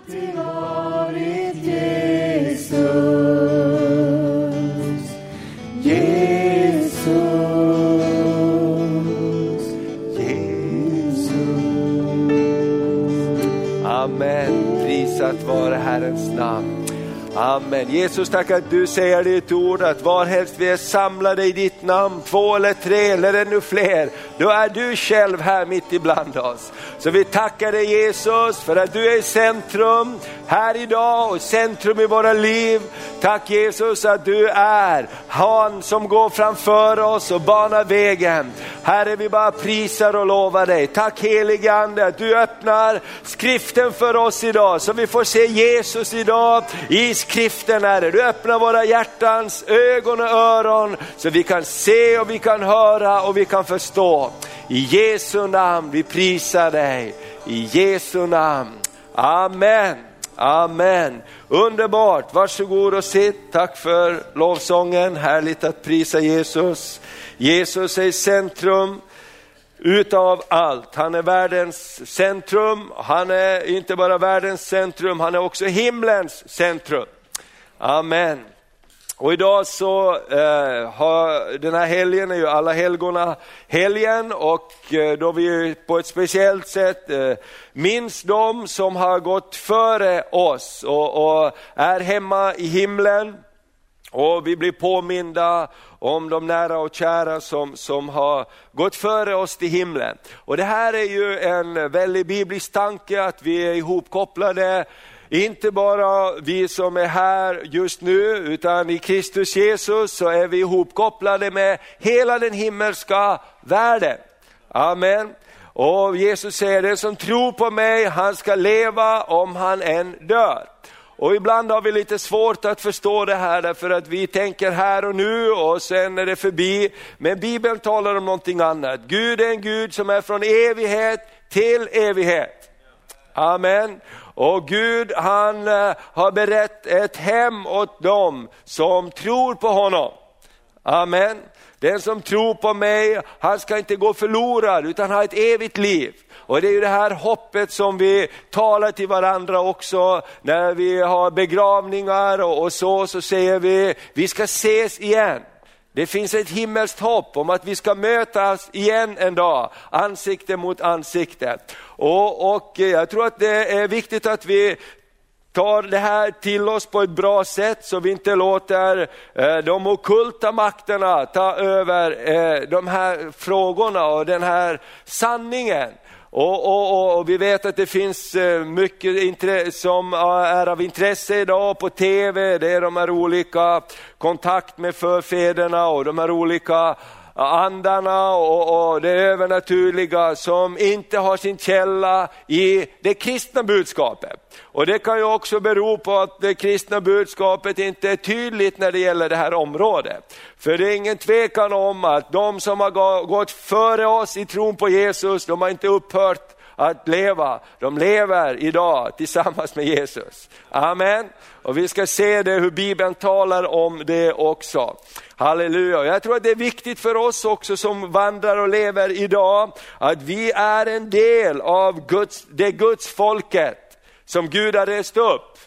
alltid varit Jesus. Jesus. Jesus. Amen. Prisat vare Herrens namn. Amen. Jesus, tack att du säger i ditt ord att varhelst vi är samlade i ditt namn, två eller tre eller ännu fler, då är du själv här mitt ibland oss. Så vi tackar dig Jesus för att du är i centrum här idag och centrum i våra liv. Tack Jesus att du är han som går framför oss och banar vägen. Herre, vi bara prisar och lovar dig. Tack helige Ande att du öppnar skriften för oss idag så vi får se Jesus idag i skriften Herre. Du öppnar våra hjärtans ögon och öron så vi kan se och vi kan höra och vi kan förstå. I Jesu namn vi prisar dig. I Jesu namn. Amen. Amen. Underbart, varsågod och sitt. Tack för lovsången, härligt att prisa Jesus. Jesus är i centrum utav allt. Han är världens centrum, han är inte bara världens centrum, han är också himlens centrum. Amen. Och idag så eh, har den här helgen är ju alla helgona helgen och eh, då vi på ett speciellt sätt eh, minns de som har gått före oss och, och är hemma i himlen. Och vi blir påminda om de nära och kära som, som har gått före oss till himlen. Och det här är ju en väldigt biblisk tanke att vi är ihopkopplade inte bara vi som är här just nu, utan i Kristus Jesus så är vi ihopkopplade med hela den himmelska världen. Amen. Och Jesus säger, den som tror på mig, han ska leva om han än dör. Och ibland har vi lite svårt att förstå det här därför att vi tänker här och nu och sen är det förbi. Men Bibeln talar om någonting annat. Gud är en Gud som är från evighet till evighet. Amen. Och Gud han eh, har berett ett hem åt dem som tror på honom. Amen. Den som tror på mig, han ska inte gå förlorad utan ha ett evigt liv. Och det är ju det här hoppet som vi talar till varandra också när vi har begravningar och, och så, så säger vi, vi ska ses igen. Det finns ett himmelskt hopp om att vi ska mötas igen en dag, ansikte mot ansikte. Och, och eh, jag tror att det är viktigt att vi tar det här till oss på ett bra sätt så vi inte låter eh, de okulta makterna ta över eh, de här frågorna och den här sanningen. Och, och, och, vi vet att det finns eh, mycket som eh, är av intresse idag på TV, det är de här olika kontakt med förfäderna och de här olika andarna och, och det övernaturliga som inte har sin källa i det kristna budskapet. Och det kan ju också bero på att det kristna budskapet inte är tydligt när det gäller det här området. För det är ingen tvekan om att de som har gått före oss i tron på Jesus, de har inte upphört att leva. De lever idag tillsammans med Jesus. Amen. Och vi ska se det hur Bibeln talar om det också. Halleluja. Jag tror att det är viktigt för oss också som vandrar och lever idag, att vi är en del av Guds, det Guds folket som Gud har rest upp.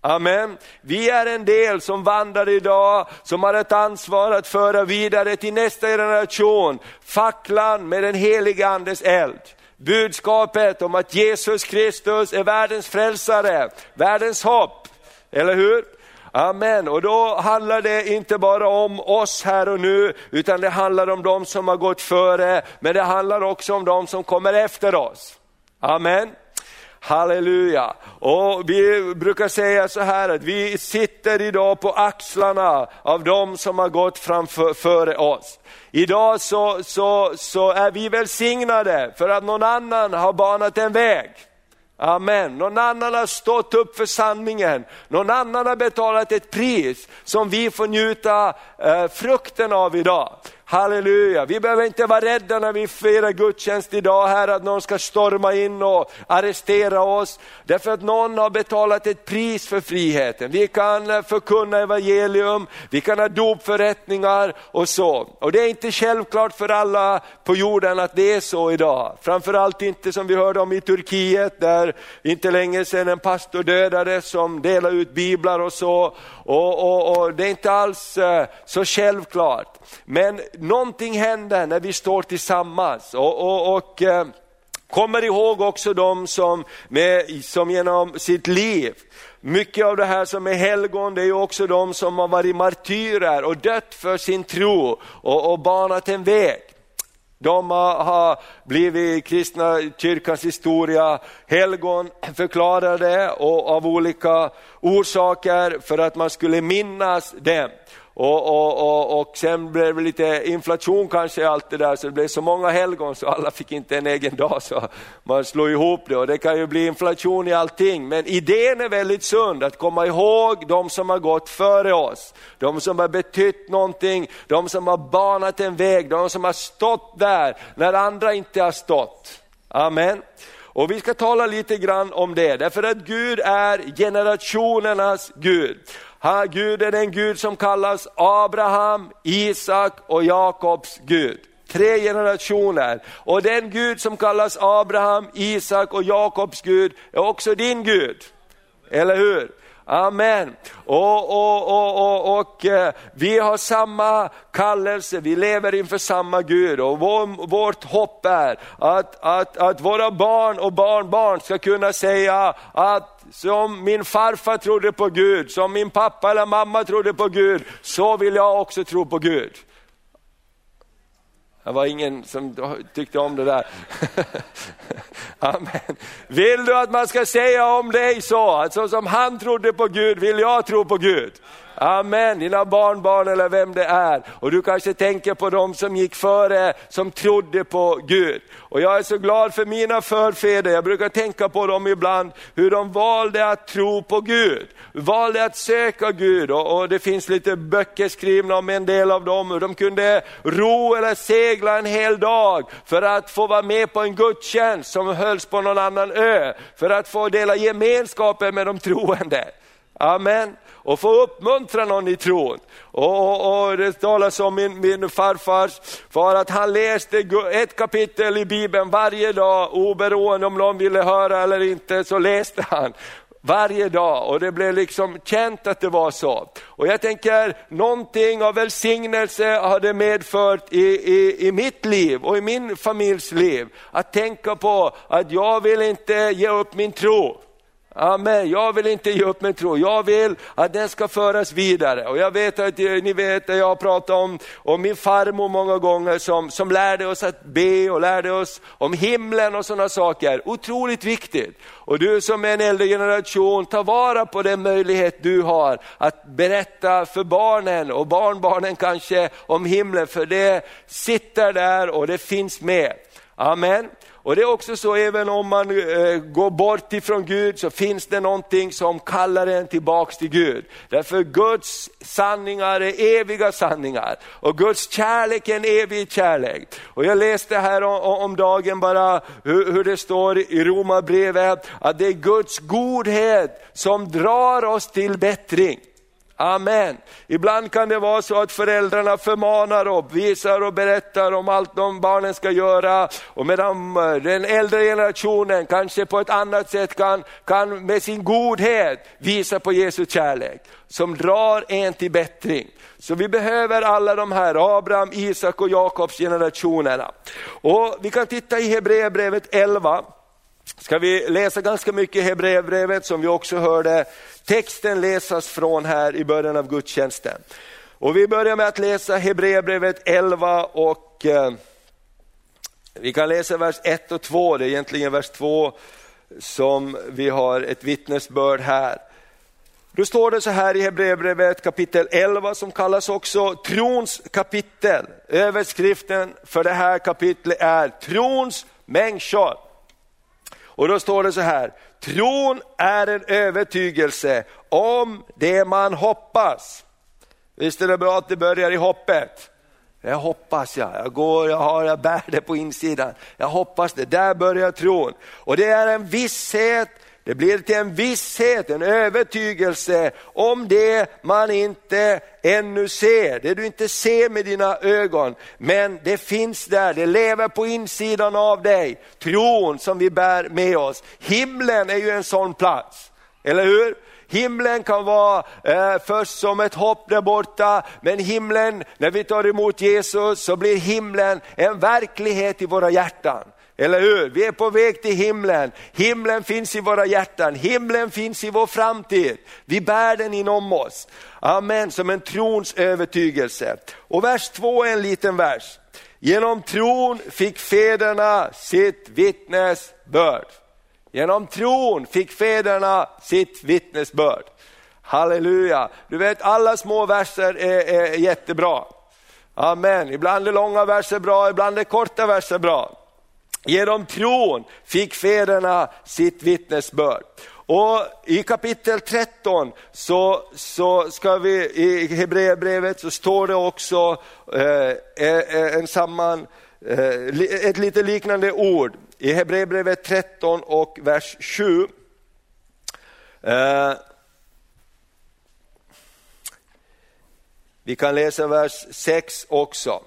Amen. Vi är en del som vandrar idag, som har ett ansvar att föra vidare till nästa generation facklan med den heliga andes eld. Budskapet om att Jesus Kristus är världens frälsare, världens hopp. Eller hur? Amen. Och då handlar det inte bara om oss här och nu, utan det handlar om de som har gått före, men det handlar också om de som kommer efter oss. Amen. Halleluja! Och vi brukar säga så här att vi sitter idag på axlarna av de som har gått framför före oss. Idag så, så, så är vi välsignade för att någon annan har banat en väg. Amen. Någon annan har stått upp för sanningen. Någon annan har betalat ett pris som vi får njuta eh, frukten av idag. Halleluja, vi behöver inte vara rädda när vi firar gudstjänst idag här att någon ska storma in och arrestera oss. Därför att någon har betalat ett pris för friheten. Vi kan förkunna evangelium, vi kan ha dopförrättningar och så. Och det är inte självklart för alla på jorden att det är så idag. Framförallt inte som vi hörde om i Turkiet där inte länge sedan en pastor dödades som delade ut biblar och så. Och, och, och Det är inte alls eh, så självklart. Men någonting händer när vi står tillsammans. och, och, och eh, Kommer ihåg också de som, med, som genom sitt liv, mycket av det här som är helgon, det är också de som har varit martyrer och dött för sin tro och, och banat en väg. De har blivit kristna kyrkans historia helgon förklarade och av olika orsaker för att man skulle minnas dem. Och, och, och, och sen blev det lite inflation kanske i allt det där, så det blev så många helgon så alla fick inte en egen dag. Så man slår ihop det och det kan ju bli inflation i allting. Men idén är väldigt sund, att komma ihåg de som har gått före oss. De som har betytt någonting, de som har banat en väg, de som har stått där när andra inte har stått. Amen. Och vi ska tala lite grann om det, därför att Gud är generationernas Gud. Gud är den Gud som kallas Abraham, Isak och Jakobs Gud. Tre generationer. Och den Gud som kallas Abraham, Isak och Jakobs Gud är också din Gud. Eller hur? Amen. Och, och, och, och, och, eh, vi har samma kallelse, vi lever inför samma Gud och vår, vårt hopp är att, att, att våra barn och barnbarn ska kunna säga att som min farfar trodde på Gud, som min pappa eller mamma trodde på Gud, så vill jag också tro på Gud. Det var ingen som tyckte om det där. Amen. Vill du att man ska säga om dig så, att så som han trodde på Gud vill jag tro på Gud. Amen, dina barnbarn eller vem det är. Och du kanske tänker på dem som gick före, som trodde på Gud. Och jag är så glad för mina förfäder, jag brukar tänka på dem ibland, hur de valde att tro på Gud. Valde att söka Gud och, och det finns lite böcker skrivna om en del av dem, hur de kunde ro eller segla en hel dag för att få vara med på en gudstjänst som hölls på någon annan ö, för att få dela gemenskapen med de troende. Amen och få uppmuntra någon i tron. Och, och, och det talas om min, min farfars far att han läste ett kapitel i Bibeln varje dag, oberoende om någon ville höra eller inte, så läste han varje dag och det blev liksom känt att det var så. Och jag tänker, någonting av välsignelse har det medfört i, i, i mitt liv och i min familjs liv. Att tänka på att jag vill inte ge upp min tro. Amen, jag vill inte ge upp min tro, jag vill att den ska föras vidare. Och jag vet att eh, ni vet att jag har pratat om, om min farmor många gånger som, som lärde oss att be och lärde oss om himlen och sådana saker. Otroligt viktigt. Och du som är en äldre generation, ta vara på den möjlighet du har att berätta för barnen och barnbarnen kanske om himlen, för det sitter där och det finns med. Amen. Och det är också så, även om man eh, går bort ifrån Gud så finns det någonting som kallar en tillbaks till Gud. Därför Guds sanningar är eviga sanningar och Guds kärlek är en evig kärlek. Och jag läste här om, om dagen bara hur, hur det står i Romarbrevet att det är Guds godhet som drar oss till bättring. Amen. Ibland kan det vara så att föräldrarna förmanar och visar och berättar om allt de barnen ska göra. Och medan eh, den äldre generationen kanske på ett annat sätt kan, kan med sin godhet visa på Jesu kärlek. Som drar en till bättring. Så vi behöver alla de här, Abraham, Isak och Jakobs generationerna. Och vi kan titta i Hebreerbrevet 11 ska vi läsa ganska mycket i Hebreerbrevet som vi också hörde texten läsas från här i början av gudstjänsten. Och vi börjar med att läsa Hebreerbrevet 11 och eh, vi kan läsa vers 1 och 2, det är egentligen vers 2 som vi har ett vittnesbörd här. Då står det så här i Hebreerbrevet kapitel 11 som kallas också trons kapitel. Överskriften för det här kapitlet är trons människor. Och då står det så här, tron är en övertygelse om det man hoppas. Visst är det bra att det börjar i hoppet? Jag hoppas jag, jag går, jag har, jag bär det på insidan. Jag hoppas det, där börjar tron. Och det är en visshet det blir till en visshet, en övertygelse om det man inte ännu ser, det du inte ser med dina ögon. Men det finns där, det lever på insidan av dig. Tron som vi bär med oss. Himlen är ju en sån plats, eller hur? Himlen kan vara eh, först som ett hopp där borta, men himlen, när vi tar emot Jesus så blir himlen en verklighet i våra hjärtan. Eller hur? Vi är på väg till himlen. Himlen finns i våra hjärtan, himlen finns i vår framtid. Vi bär den inom oss. Amen, som en trons övertygelse. Och vers två är en liten vers. Genom tron fick fäderna sitt vittnesbörd. Genom tron fick fäderna sitt vittnesbörd. Halleluja! Du vet alla små verser är, är jättebra. Amen, ibland är långa verser bra, ibland är korta verser bra. Genom tron fick fäderna sitt vittnesbörd. Och I kapitel 13 så, så ska vi, i Hebreerbrevet så står det också eh, eh, eh en samman, eh, ett lite liknande ord i Hebreerbrevet 13 och vers 7. Eh, vi kan läsa vers 6 också.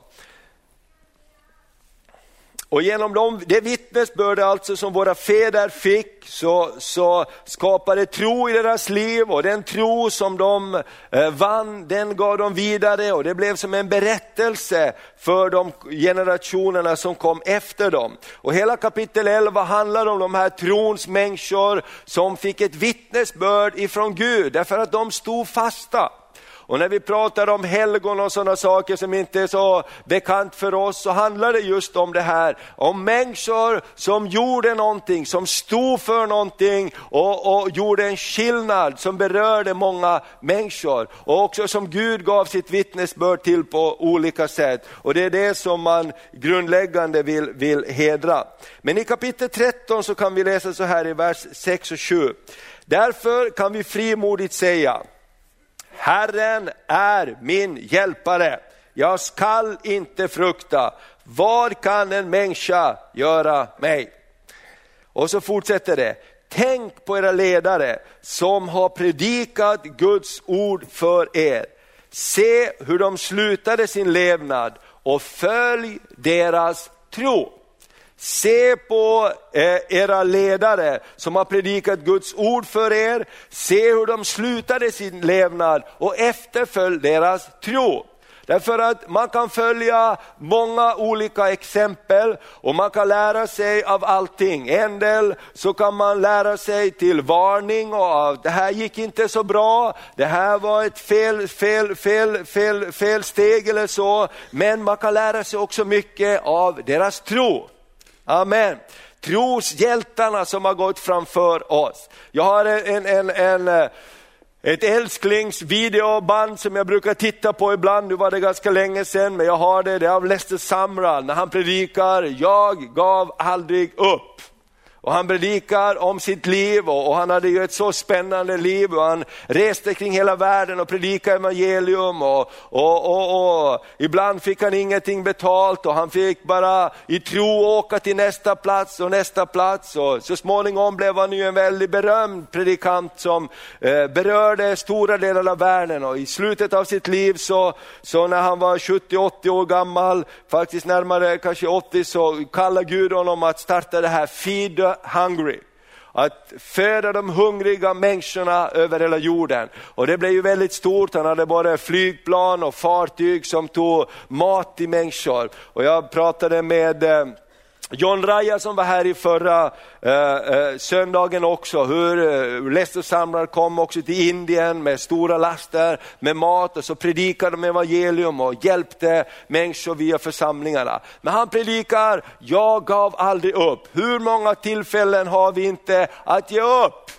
Och genom de, det vittnesbörd alltså som våra fäder fick så, så skapade tro i deras liv och den tro som de eh, vann den gav de vidare och det blev som en berättelse för de generationerna som kom efter dem. Och hela kapitel 11 handlar om de här trons människor som fick ett vittnesbörd ifrån Gud därför att de stod fasta. Och när vi pratar om helgon och sådana saker som inte är så bekant för oss så handlar det just om det här, om människor som gjorde någonting, som stod för någonting och, och gjorde en skillnad som berörde många människor och också som Gud gav sitt vittnesbörd till på olika sätt. Och det är det som man grundläggande vill, vill hedra. Men i kapitel 13 så kan vi läsa så här i vers 6 och 7. Därför kan vi frimodigt säga, Herren är min hjälpare, jag skall inte frukta. Vad kan en människa göra mig? Och så fortsätter det. Tänk på era ledare som har predikat Guds ord för er. Se hur de slutade sin levnad och följ deras tro. Se på eh, era ledare som har predikat Guds ord för er, se hur de slutade sin levnad och efterfölj deras tro. Därför att man kan följa många olika exempel och man kan lära sig av allting. En del så kan man lära sig till varning och av det här gick inte så bra, det här var ett fel, fel, fel, fel, fel steg eller så. Men man kan lära sig också mycket av deras tro. Amen. Troshjältarna som har gått framför oss. Jag har en, en, en, eh, ett älsklingsvideoband som jag brukar titta på ibland, nu var det ganska länge sedan, men jag har det, det är av Lester Samral när han predikar, jag gav aldrig upp. Och han predikar om sitt liv och, och, han hade ju ett så spännande liv och han reste kring hela världen och predikade evangelium och, och, och, ibland fick han ingenting betalt och han fick bara i tro åka till nästa plats och nästa plats och så småningom blev han ju en väldigt berömd predikant som eh, berörde stora delar av världen och i slutet av sitt liv så, så när han var 70-80 år gammal, faktiskt närmare kanske 80 så kallade Gud honom att starta det här Feed hungry. Att föda de hungriga människorna över hela jorden. Och det blev ju väldigt stort, han hade både flygplan och fartyg som tog mat till människor. Och jag pratade med eh, John Raja som var här i förra eh, eh söndagen också, hur eh, Leicester kom också till Indien med stora laster med mat och så predikade de evangelium och hjälpte människor via församlingarna. Men han predikar, jag gav aldrig upp. Hur många tillfällen har vi inte att ge upp?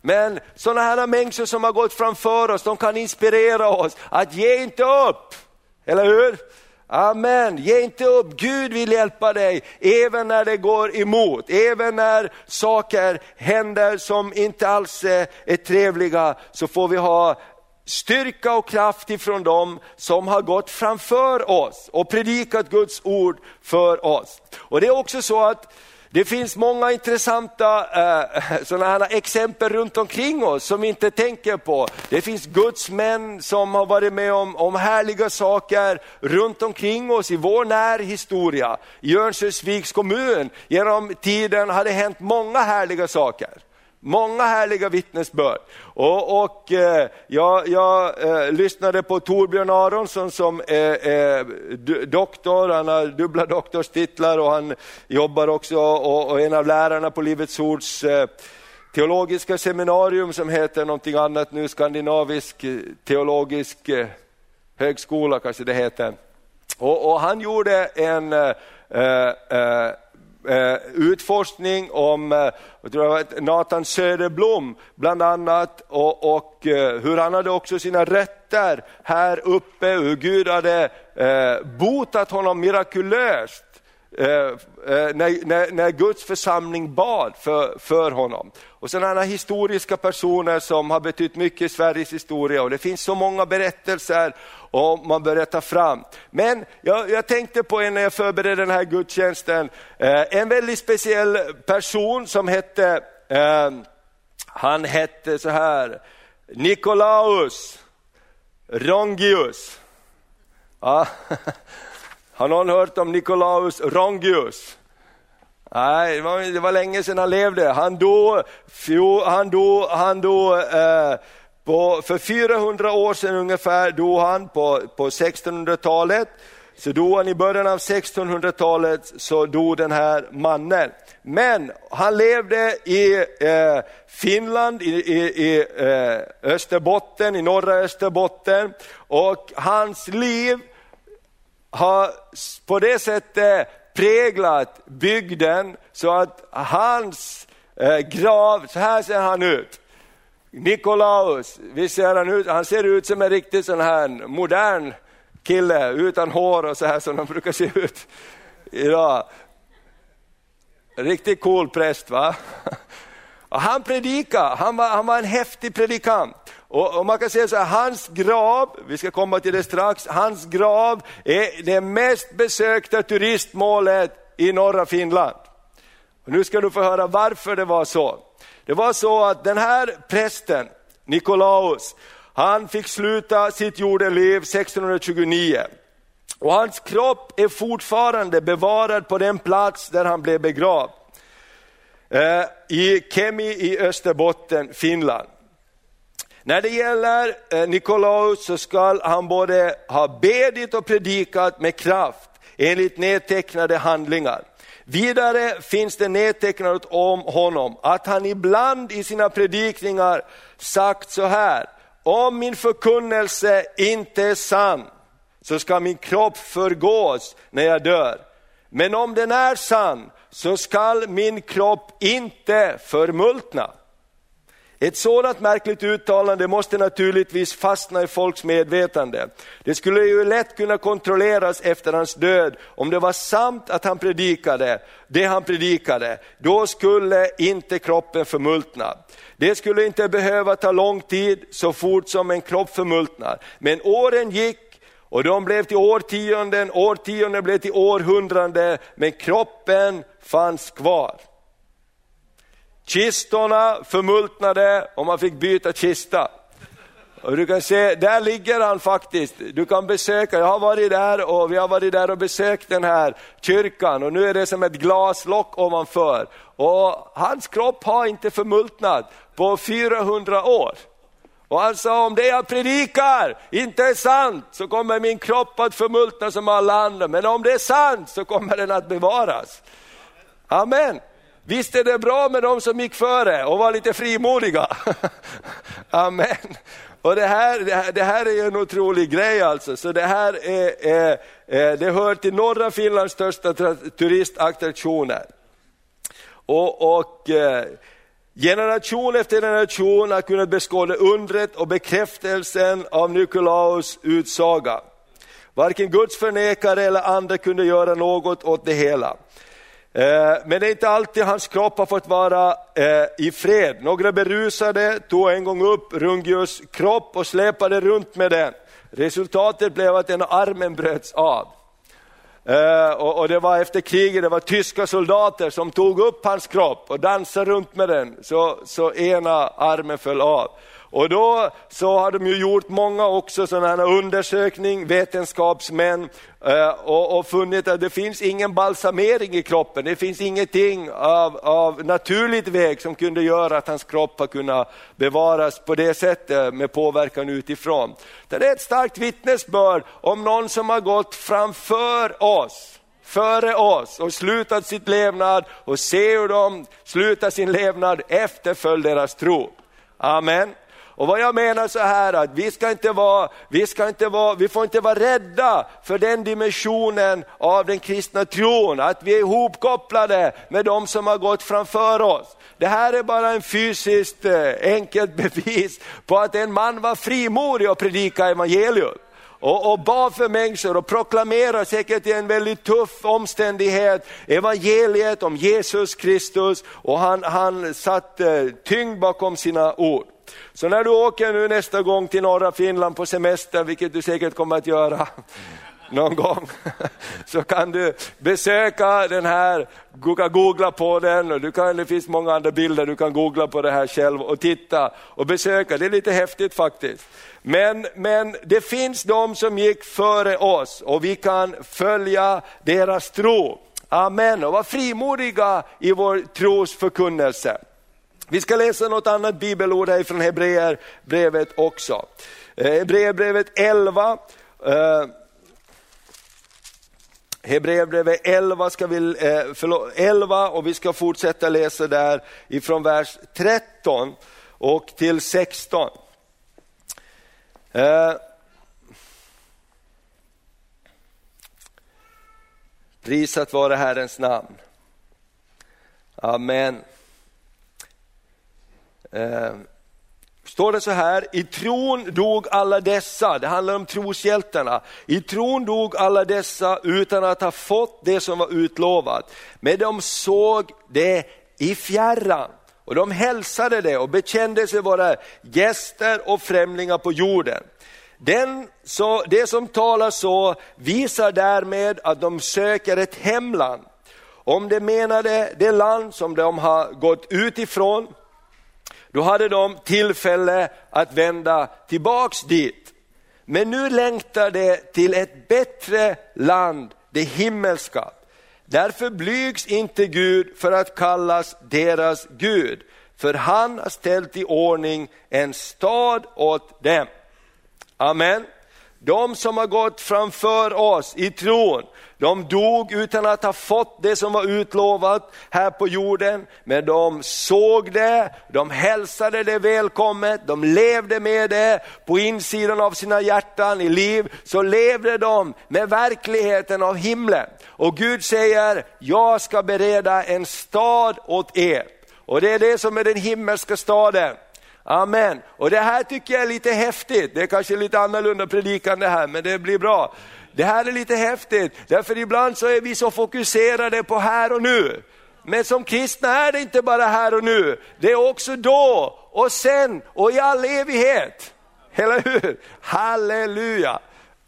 Men sådana här människor som har gått framför oss, de kan inspirera oss att ge inte upp. Eller hur? Amen, ge inte upp, Gud vill hjälpa dig även när det går emot, även när saker händer som inte alls eh, är trevliga så får vi ha styrka och kraft ifrån dem som har gått framför oss och predikat Guds ord för oss. Och det är också så att det finns många intressanta eh, sådana här exempel runt omkring oss som vi inte tänker på. Det finns Guds män som har varit med om, om härliga saker runt omkring oss i vår närhistoria. I Örnsköldsviks kommun genom tiden har det hänt många härliga saker. Många härliga vittnesbörd. Och, och eh, jag, jag eh, lyssnade på Torbjörn Aronsson som är, är doktor, han har dubbla doktorstitlar och han jobbar också och, och en av lärarna på Livets Ords eh, teologiska seminarium som heter någonting annat nu, Skandinavisk eh, teologisk eh, högskola kanske det heter. Och, och han gjorde en eh, eh, eh Eh, utforskning om eh, Nathan Söderblom bland annat och, och eh, hur han hade också sina rötter här uppe, hur Gud hade botat honom mirakulöst när, när, när, Guds församling bad för, för honom. Och sådana historiska personer som har betytt mycket i Sveriges historia och det finns så många berättelser om man börjar ta fram. Men jag, jag tänkte på en när jag förberedde den här gudstjänsten, eh, en väldigt speciell person som hette, eh, han hette så här, Nikolaus Rongius. Ja. Har någon hört om Nikolaus Rongius? Nej, det var, det var länge sedan han levde. Han dog, han dog, han dog eh, på, för 400 år sedan ungefär dog han på, på 1600-talet. Så dog han i början av 1600-talet, så dog den här mannen. Men han levde i eh, Finland, i, i, i eh, Österbotten, i norra Österbotten. Och hans liv har på det sättet präglat bygden så att hans eh, grav, så här ser han ut. Nikolaus, visst ser han ut? Han ser ut som en riktigt sån här modern kille utan hår och så här som de brukar se ut idag. Riktigt cool präst va? Och han predikade, han var, han var en häftig predikant. Och, och, man kan säga så här, hans grav, vi ska komma till det strax, hans grav är det mest besökta turistmålet i norra Finland. Och nu ska du få höra varför det var så. Det var så att den här prästen, Nikolaus, han fick sluta sitt jordeliv 1629. Och hans kropp är fortfarande bevarad på den plats där han blev begravd. Eh, I Kemi i Österbotten, Finland. När det gäller eh, Nikolaus så skall han både ha bedit och predikat med kraft enligt nedtecknade handlingar. Vidare finns det nedtecknat om honom att han ibland i sina predikningar sagt så här, om min förkunnelse inte är sann så ska min kropp förgås när jag dör. Men om den är sann så skall min kropp inte förmultna. Ett sådant märkligt uttalande måste naturligtvis fastna i folks medvetande. Det skulle ju lätt kunna kontrolleras efter hans död. Om det var sant att han predikade det han predikade, då skulle inte kroppen förmultna. Det skulle inte behöva ta lång tid så fort som en kropp förmultnar. Men åren gick och de blev till årtionden, årtionden blev till århundraden, men kroppen fanns kvar. Kistorna förmultnade och man fick byta kista. Och du kan se, där ligger han faktiskt. Du kan besöka, jag har varit där och vi har varit där och besökt den här kyrkan och nu är det som ett glaslock ovanför. Och hans kropp har inte förmultnat på 400 år. Och han sa, om det jag predikar inte är sant så kommer min kropp att förmultna som alla andra. Men om det är sant så kommer den att bevaras. Amen. Visst är det bra med de som gick före och var lite frimodiga. Amen. Och det här, det här, det här är en otrolig grej alltså. Så det här är, är, är det hör till norra Finlands största turistattraktioner. Och, och eh, generation efter generation har kunnat beskåda undret och bekräftelsen av Nikolaus utsaga. Varken Guds förnekare eller andra kunde göra något åt det hela. Eh, men det är inte alltid hans kropp har fått vara eh, i fred. Några berusade tog en gång upp Rungius kropp och släpade runt med den. Resultatet blev att den armen bröts av. Eh, och det var efter kriget, det var tyska soldater som tog upp hans kropp och dansade runt med den, så, så ena armen föll av. Och då så har de ju gjort många också sådana undersökningar, vetenskapsmän, eh, och, och funnit att det finns ingen balsamering i kroppen. Det finns ingenting av, av naturligt väg som kunde göra att hans kropp har kunnat bevaras på det sättet med påverkan utifrån. Det är ett starkt vittnesbörd om någon som har gått framför oss före oss och slutat sitt levnad och se hur de slutar sin levnad efterfölj deras tro. Amen. Och vad jag menar så här att vi ska inte vara, vi ska inte vara, vi får inte vara rädda för den dimensionen av den kristna tron, att vi är ihopkopplade med de som har gått framför oss. Det här är bara en fysiskt eh, enkelt bevis på att en man var frimodig och predika evangelium och, och bad för människor och proklamerade säkert i en väldigt tuff omständighet evangeliet om Jesus Kristus och han, han satte tyngd bakom sina ord. Så när du åker nu nästa gång till norra Finland på semester, vilket du säkert kommer att göra någon gång, så kan du besöka den här, du kan googla på den och du kan, det finns många andra bilder, du kan googla på det här själv och titta och besöka, det är lite häftigt faktiskt. Men, men det finns de som gick före oss och vi kan följa deras tro. Amen, och vara frimodiga i vår tros förkunnelse. Vi ska läsa något annat bibelord här från eh, Hebreerbrevet också. Eh, Hebreerbrevet 11, Hebreerbrevet 11, ska vi, eh, förlåt, 11 och vi ska fortsätta läsa där ifrån vers 13 och till 16. Prisat vare Herrens namn. Amen eh, står det så här, i tron dog alla dessa, det handlar om troshjältarna, i tron dog alla dessa utan att ha fått det som var utlovat. Men de såg det i fjärran och de hälsade det och bekände sig vara gäster och främlingar på jorden. Den, så, det som talar så visar därmed att de söker ett hemland. Om de menade det land som de har gått utifrån, då hade de tillfälle att vända tillbaks dit. Men nu längtar de till ett bättre land, det himmelska. Därför blygs inte Gud för att kallas deras Gud, för han har ställt i ordning en stad åt dem. Amen. De som har gått framför oss i tron, de dog utan att ha fått det som var utlovat här på jorden, men de såg det, de hälsade det välkommet, de levde med det på insidan av sina hjärtan i liv, så levde de med verkligheten av himlen. Och Gud säger, jag ska bereda en stad åt er. Och det är det som är den himmelska staden. Amen. Och det här tycker jag är lite häftigt, det är kanske lite annorlunda predikande här, men det blir bra. Det här är lite häftigt, därför ibland så är vi så fokuserade på här och nu. Men som kristna är det inte bara här och nu, det är också då och sen och i all evighet. Eller hur? Halleluja!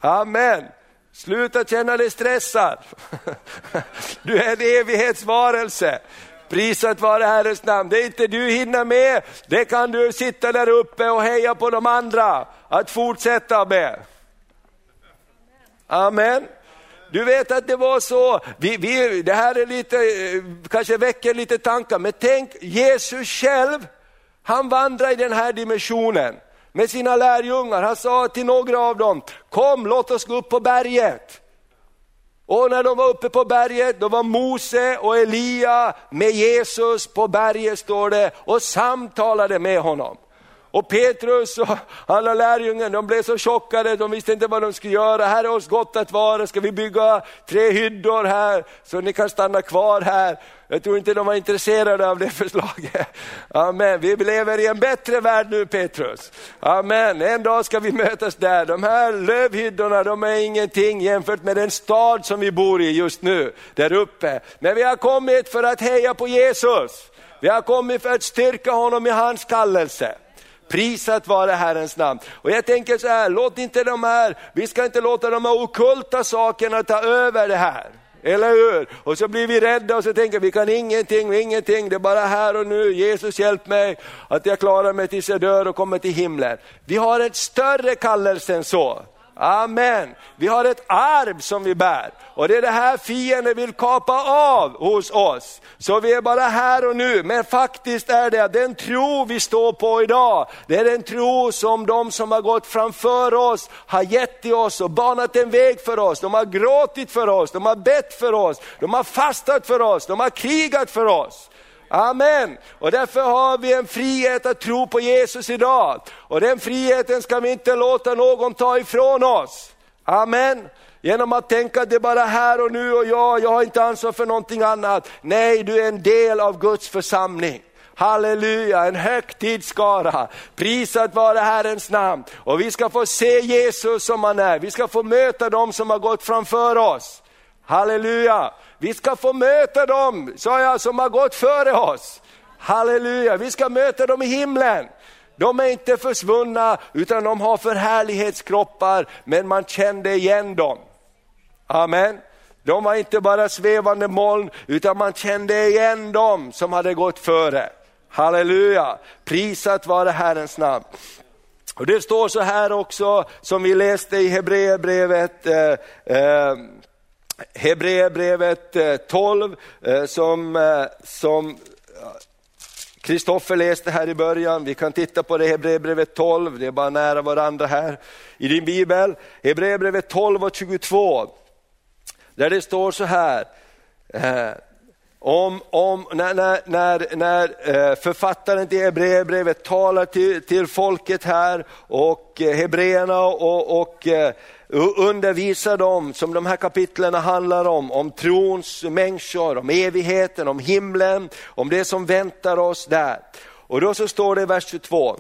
Amen. Sluta känna dig stressad. Du är en evighetsvarelse. Prisat vare Herrens namn. Det är inte du hinner med, det kan du sitta där uppe och heja på de andra att fortsätta med. Amen. Du vet att det var så, vi, vi, det här är lite, eh, kanske väcker lite tankar, men tänk Jesus själv, han vandrar i den här dimensionen med sina lärjungar. Han sa till några av dem, kom låt oss gå upp på berget. Och när de var uppe på berget, då var Mose och Elia med Jesus på berget står det och samtalade med honom. Och Petrus och alla lärjungen, de blev så chockade, de visste inte vad de skulle göra. Här är oss gott att vara, ska vi bygga tre hyddor här så ni kan stanna kvar här? Jag tror inte de var intresserade av det förslaget. Amen. Vi lever i en bättre värld nu Petrus. Amen. En dag ska vi mötas där. De här lövhyddorna de är ingenting jämfört med den stad som vi bor i just nu, där uppe. Men vi har kommit för att heja på Jesus. Vi har kommit för att styrka honom i hans kallelse. Prisat vare Herrens namn. Och jag tänker så här, låt inte de här, vi ska inte låta de här okulta sakerna ta över det här. Eller hur? Och så blir vi rädda och så tänker vi kan ingenting, ingenting, det är bara här och nu. Jesus hjälp mig att jag klarar mig tills jag dör och kommer till himlen. Vi har ett större kallelse än så. Amen. Vi har ett arv som vi bär och det är det här fienden vill kapa av hos oss. Så vi är bara här och nu, men faktiskt är det den tro vi står på idag, det är den tro som de som har gått framför oss har gett till oss och banat en väg för oss. De har gråtit för oss, de har bett för oss, de har fastat för oss, de har krigat för oss. Amen. Och därför har vi en frihet att tro på Jesus idag. Och den friheten ska vi inte låta någon ta ifrån oss. Amen. Genom att tänka att det är bara här och nu och jag, jag har inte ansvar för någonting annat. Nej, du är en del av Guds församling. Halleluja, en högtidsskara. Prisat vare Herrens namn. Och vi ska få se Jesus som han är. Vi ska få möta dem som har gått framför oss. Halleluja. Vi ska få möta dem, sa jag, som har gått före oss. Halleluja, vi ska möta dem i himlen. De är inte försvunna utan de har förhärlighetskroppar, men man kände igen dem. Amen. De var inte bara svävande moln, utan man kände igen dem som hade gått före. Halleluja, prisat vare Herrens namn. Och Det står så här också, som vi läste i Hebreerbrevet, eh, eh, Hebreerbrevet eh, 12 eh, som, eh, som Kristoffer läste här i början, vi kan titta på det Hebreerbrevet 12, det är bara nära varandra här i din bibel. Hebreerbrevet 12 och 22, där det står så här, om, om, när, när, när, när eh, författaren till Hebreerbrevet talar till, till folket här och eh, hebreerna och, och eh, undervisar dem, som de här kapitlen handlar om, om trons människor, om evigheten, om himlen, om det som väntar oss där. Och då så står det i vers 22,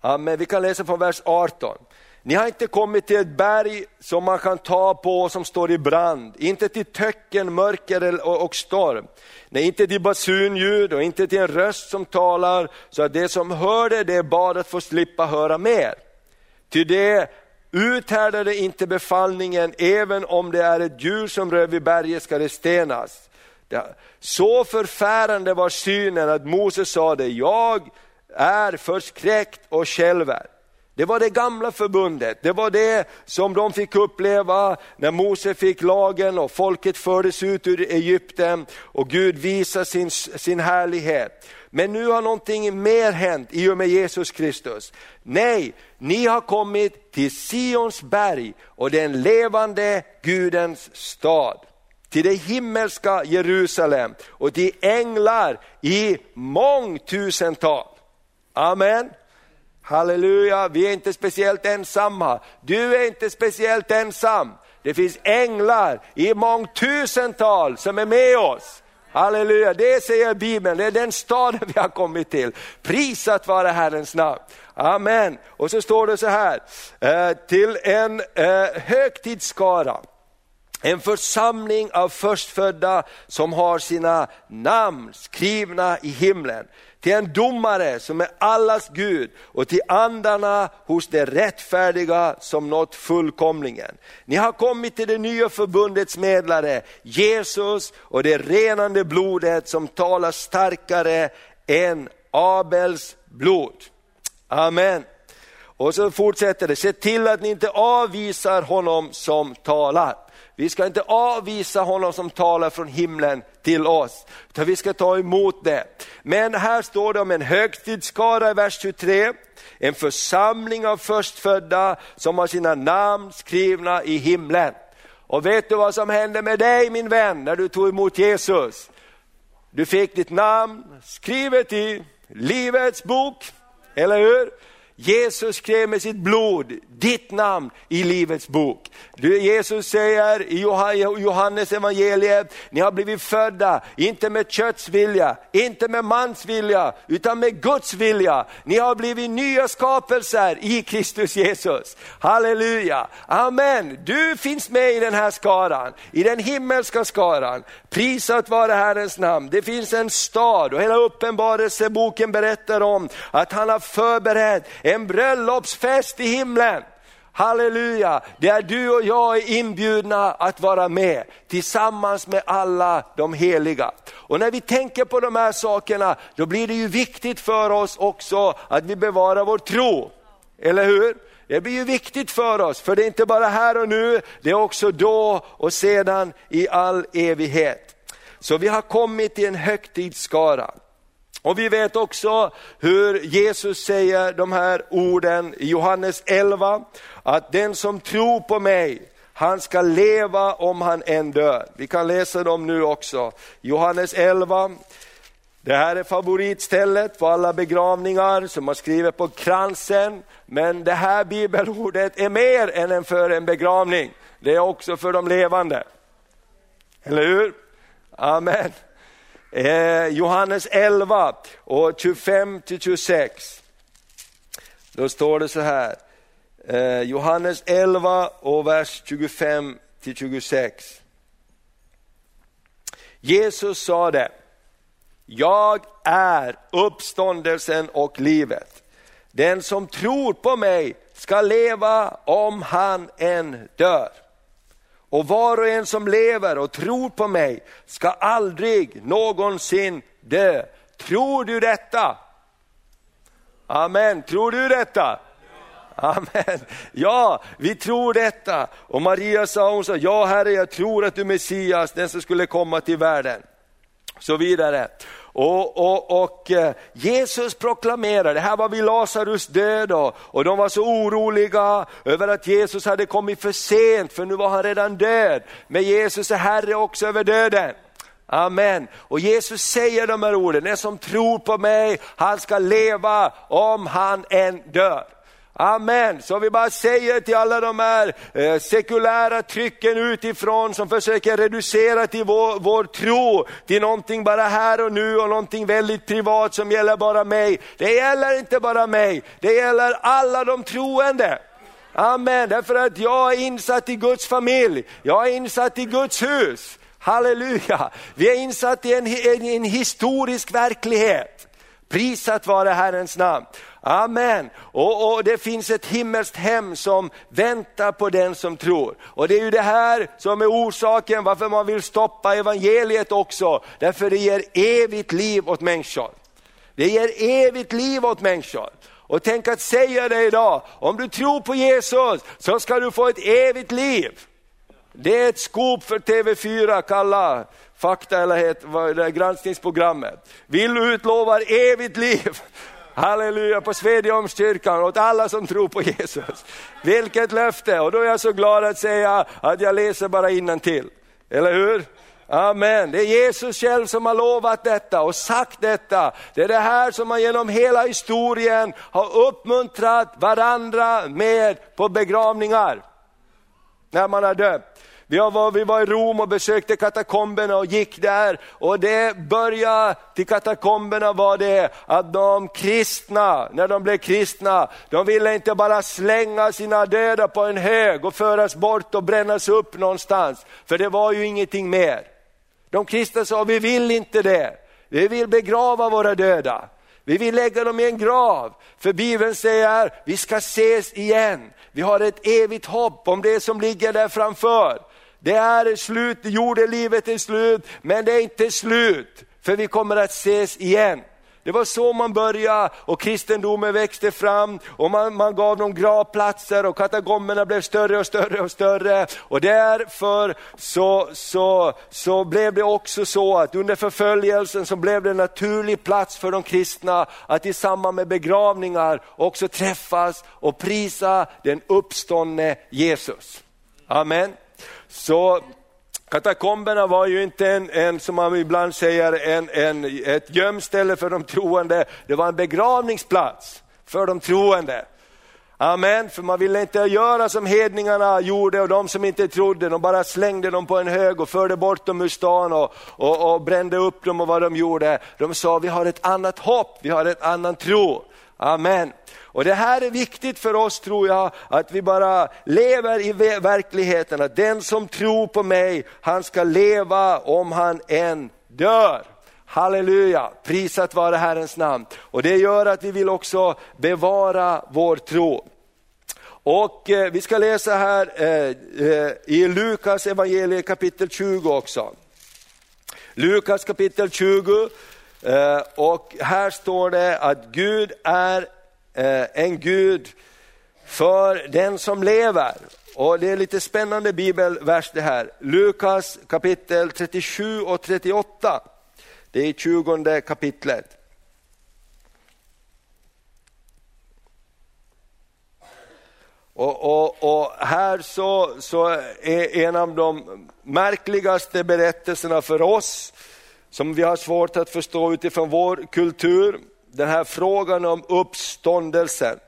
Amen, vi kan läsa från vers 18. Ni har inte kommit till ett berg som man kan ta på och som står i brand, inte till töcken, mörker och storm. Nej, inte till basunljud och inte till en röst som talar så att det som hör det, det är bara att få slippa höra mer. Ty det uthärdade inte befallningen, även om det är ett djur som rör vid berget ska det stenas. Så förfärande var synen att Moses sade, jag är förskräckt och skälver. Det var det gamla förbundet, det var det som de fick uppleva när Mose fick lagen och folket fördes ut ur Egypten och Gud visade sin, sin härlighet. Men nu har någonting mer hänt i och med Jesus Kristus. Nej, ni har kommit till Sions berg och den levande Gudens stad. Till det himmelska Jerusalem och till änglar i mångtusental. Amen. Halleluja, vi är inte speciellt ensamma. Du är inte speciellt ensam. Det finns änglar i mångtusental som är med oss. Halleluja, det säger Bibeln, det är den staden vi har kommit till. Prisat vare Herrens namn. Amen. Och så står det så här, eh, till en eh, högtidsskara, en församling av förstfödda som har sina namn skrivna i himlen till en domare som är allas Gud och till andarna hos de rättfärdiga som nått fullkomlingen. Ni har kommit till det nya förbundets medlare, Jesus och det renande blodet som talar starkare än Abels blod. Amen. Och så fortsätter det, se till att ni inte avvisar honom som talar. Vi ska inte avvisa honom som talar från himlen till oss, utan vi ska ta emot det. Men här står det om en högtidsskara i vers 23, en församling av förstfödda som har sina namn skrivna i himlen. Och vet du vad som hände med dig min vän när du tog emot Jesus? Du fick ditt namn skrivet i Livets bok, eller hur? Jesus skrev med sitt blod ditt namn i Livets bok. Jesus säger i Johannes evangeliet, ni har blivit födda, inte med kötts vilja, inte med mans vilja, utan med Guds vilja. Ni har blivit nya skapelser i Kristus Jesus. Halleluja, amen. Du finns med i den här skaran, i den himmelska skaran. Prisat vare Herrens namn. Det finns en stad och hela uppenbarelseboken berättar om att han har förberett en bröllopsfest i himlen. Halleluja, där du och jag är inbjudna att vara med tillsammans med alla de heliga. Och när vi tänker på de här sakerna, då blir det ju viktigt för oss också att vi bevarar vår tro. Eller hur? Det blir ju viktigt för oss, för det är inte bara här och nu, det är också då och sedan i all evighet. Så vi har kommit till en högtidsskara. Och vi vet också hur Jesus säger de här orden i Johannes 11, att den som tror på mig, han ska leva om han än dör. Vi kan läsa dem nu också. Johannes 11, det här är favoritstället på alla begravningar som man skriver på kransen. Men det här bibelordet är mer än för en begravning. Det är också för de levande. Eller hur? Amen. Eh, Johannes 11 och 25 till 26. Då står det så här. Eh, Johannes 11 och vers 25 till 26. Jesus sade, jag är uppståndelsen och livet. Den som tror på mig ska leva om han än dör. Och var och en som lever och tror på mig ska aldrig någonsin dö. Tror du detta? Amen, tror du detta? Amen. Ja, vi tror detta. Och Maria sa, hon sa, ja Herre jag tror att du är Messias, den som skulle komma till världen. Så vidare. Och, och, och eh, Jesus proklamerade, här var vi Lazarus död och, och de var så oroliga över att Jesus hade kommit för sent för nu var han redan död. Men Jesus är Herre också över döden. Amen. Och Jesus säger de här orden, den som tror på mig, han ska leva om han än dör. Amen. Så vi bara säger till alla de här eh, sekulära trycken utifrån som försöker reducera till vår, vår tro till någonting bara här och nu och någonting väldigt privat som gäller bara mig. Det gäller inte bara mig, det gäller alla de troende. Amen, därför att jag är insatt i Guds familj, jag är insatt i Guds hus. Halleluja, vi är insatt i en, en, en historisk verklighet. Prisat vare Herrens namn. Amen. Och, och, det finns ett himmelskt hem som väntar på den som tror. Och det är ju det här som är orsaken varför man vill stoppa evangeliet också. Därför det ger evigt liv åt människor. Det ger evigt liv åt människor. Och tänk att säga det idag, om du tror på Jesus så ska du få ett evigt liv. Det är ett skop för TV4, kalla fakta eller het, det granskningsprogrammet. Vill du utlova evigt liv Halleluja på Svedjeholmskyrkan åt alla som tror på Jesus. Vilket löfte och då är jag så glad att säga att jag läser bara till. Eller hur? Amen. Det är Jesus själv som har lovat detta och sagt detta. Det är det här som man genom hela historien har uppmuntrat varandra med på begravningar. När man har döpt. Vi var, vi var i Rom och besökte katakomberna och gick där och det började till katakomberna var det att de kristna, när de blev kristna, de ville inte bara slänga sina döda på en hög och föras bort och brännas upp någonstans, för det var ju ingenting mer. De kristna sa, vi vill inte det, vi vill begrava våra döda. Vi vill lägga dem i en grav, för Bibeln säger vi ska ses igen. Vi har ett evigt hopp om det som ligger där framför. Det är slut, jordelivet är slut, men det är inte slut, för vi kommer att ses igen. Det var så man började och kristendomen växte fram och man, man gav dem gravplatser och katagomberna blev större och större och större. Och därför så, så, så blev det också så att under förföljelsen så blev det en naturlig plats för de kristna att i samband med begravningar också träffas och prisa den uppståndne Jesus. Amen. Så Katakomberna var ju inte en, en, som man ibland säger, en, en, ett gömställe för de troende, det var en begravningsplats för de troende. Amen, för man ville inte göra som hedningarna gjorde och de som inte trodde, de bara slängde dem på en hög och förde bort dem ur stan och, och, och brände upp dem och vad de gjorde. De sa, vi har ett annat hopp, vi har en annan tro. Amen. Och Det här är viktigt för oss tror jag, att vi bara lever i verkligheten, att den som tror på mig, han ska leva om han än dör. Halleluja, prisat vare Herrens namn. Och det gör att vi vill också bevara vår tro. Och eh, vi ska läsa här eh, eh i Lukas evangeliet kapitel 20 också. Lukas kapitel 20 eh, och här står det att Gud är Eh, en Gud för den som lever. Och Det är lite spännande bibelvers det här. Lukas kapitel 37 och 38. Det är 20 kapitlet. Och, och, och, här så, så är en av de märkligaste berättelserna för oss, som vi har svårt att förstå utifrån vår kultur, den här frågan om uppståndelsen.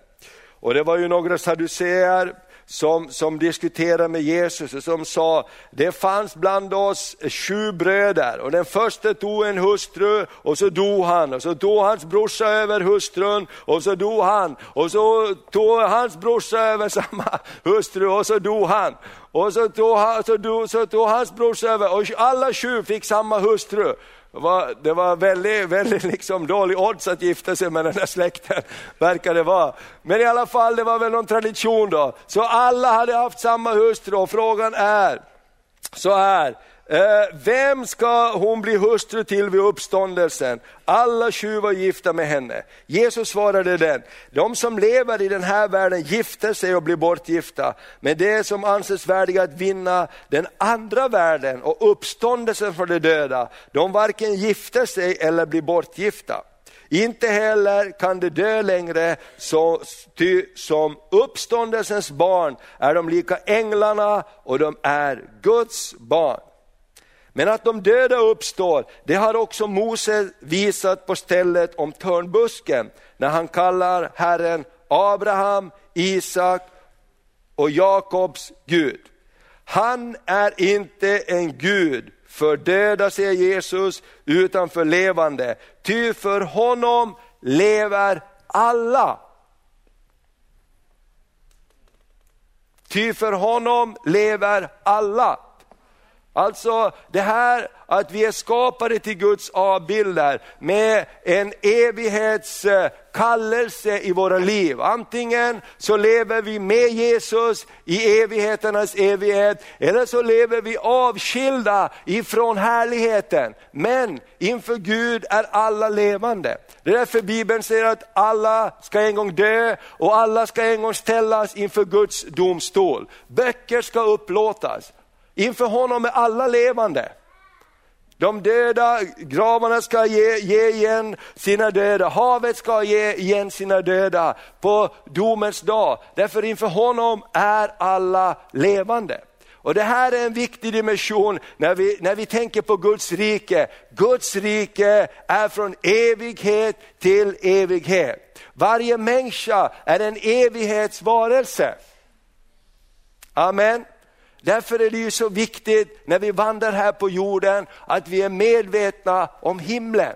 Och det var ju några saduceer som, som diskuterade med Jesus och som sa, det fanns bland oss sju bröder och den första tog en hustru och så dog han och så tog hans brorsa över hustrun och så dog han och så tog hans brorsa över samma hustru och så dog han. Och så tog, han, så, dog, så tog hans brorsa över och alla sju fick samma hustru. Det var, det var väldigt, väldigt liksom dålig odds att gifta sig med den här släkten, verkar det vara. Men i alla fall, det var väl någon tradition då. Så alla hade haft samma hustru och frågan är så här, Eh, vem ska hon bli hustru till vid uppståndelsen? Alla sju var gifta med henne. Jesus svarade den, de som lever i den här världen gifter sig och blir bortgifta, men det som anses värdiga att vinna den andra världen och uppståndelsen för de döda, de varken gifter sig eller blir bortgifta. Inte heller kan de dö längre, så, ty som uppståndelsens barn är de lika änglarna och de är Guds barn. Men att de döda uppstår, det har också Mose visat på stället om törnbusken, när han kallar Herren Abraham, Isak och Jakobs Gud. Han är inte en Gud för döda, säger Jesus, utan för levande. Ty för honom lever alla. Ty för honom lever alla. Alltså det här att vi är skapade till Guds avbilder med en evighetskallelse eh, i våra liv. Antingen så lever vi med Jesus i evigheternas evighet, eller så lever vi avskilda ifrån härligheten. Men inför Gud är alla levande. Det är därför Bibeln säger att alla ska en gång dö och alla ska en gång ställas inför Guds domstol. Böcker ska upplåtas. Inför honom är alla levande. De döda gravarna ska ge, ge igen sina döda, havet ska ge igen sina döda på domens dag. Därför inför honom är alla levande. Och Det här är en viktig dimension när vi, när vi tänker på Guds rike. Guds rike är från evighet till evighet. Varje människa är en evighetsvarelse. Amen. Därför är det ju så viktigt när vi vandrar här på jorden att vi är medvetna om himlen.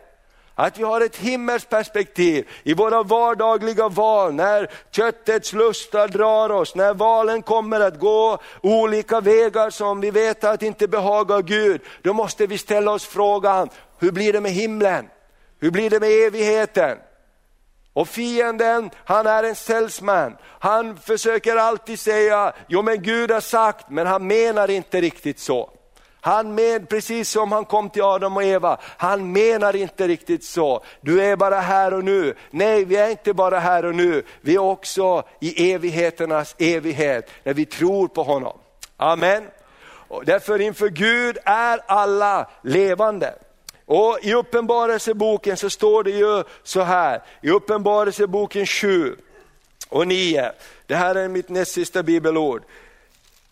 Att vi har ett himmelskt perspektiv i våra vardagliga val, när köttets lustar drar oss, när valen kommer att gå olika vägar som vi vet att inte behagar Gud. Då måste vi ställa oss frågan, hur blir det med himlen? Hur blir det med evigheten? Och fienden, han är en salesman. Han försöker alltid säga, jo men Gud har sagt, men han menar inte riktigt så. Han men, precis som han kom till Adam och Eva, han menar inte riktigt så. Du är bara här och nu. Nej, vi är inte bara här och nu, vi är också i evigheternas evighet, när vi tror på honom. Amen. Och därför inför Gud är alla levande. Och I Uppenbarelseboken så står det ju så här, i Uppenbarelseboken 7 och 9, det här är mitt näst sista bibelord.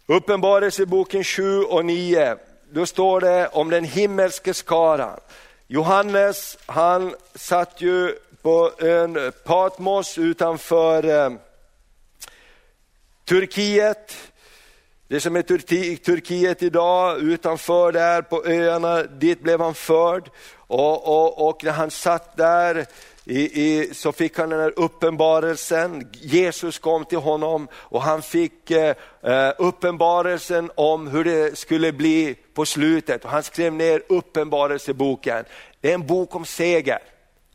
Uppenbarelseboken 7 och 9, då står det om den himmelske skaran. Johannes han satt ju på ön Patmos utanför eh, Turkiet. Det som är Turkiet idag, utanför där på öarna, dit blev han förd. Och, och, och när han satt där i, i, så fick han den här uppenbarelsen, Jesus kom till honom och han fick eh, eh, uppenbarelsen om hur det skulle bli på slutet. Och han skrev ner uppenbarelseboken. Det är en bok om seger.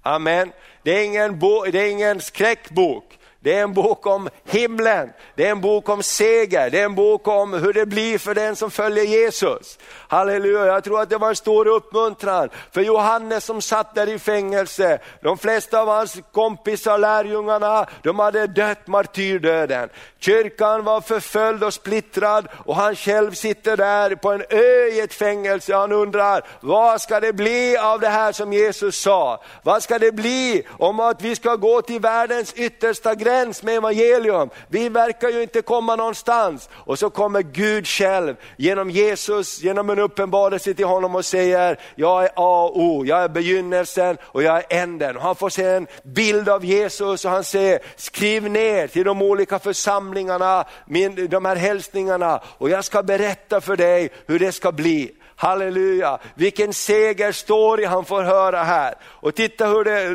Amen. Det är ingen, bo, det är ingen skräckbok. Det är en bok om himlen, det är en bok om seger, det är en bok om hur det blir för den som följer Jesus. Halleluja, jag tror att det var en stor uppmuntran för Johannes som satt där i fängelse. De flesta av hans kompisar, lärjungarna, de hade dött martyrdöden. Kyrkan var förföljd och splittrad och han själv sitter där på en ö i ett fängelse. Han undrar, vad ska det bli av det här som Jesus sa? Vad ska det bli om att vi ska gå till världens yttersta gräns med evangelium? Vi verkar ju inte komma någonstans. Och så kommer Gud själv genom Jesus, genom en uppenbarelse till honom och säger, jag är A och O, jag är begynnelsen och jag är änden. Och han får se en bild av Jesus och han säger, skriv ner till de olika församlingarna församlingarna, min, de här hälsningarna och jag ska berätta för dig hur det ska bli. Halleluja, vilken segerstory han får höra här. Och titta hur det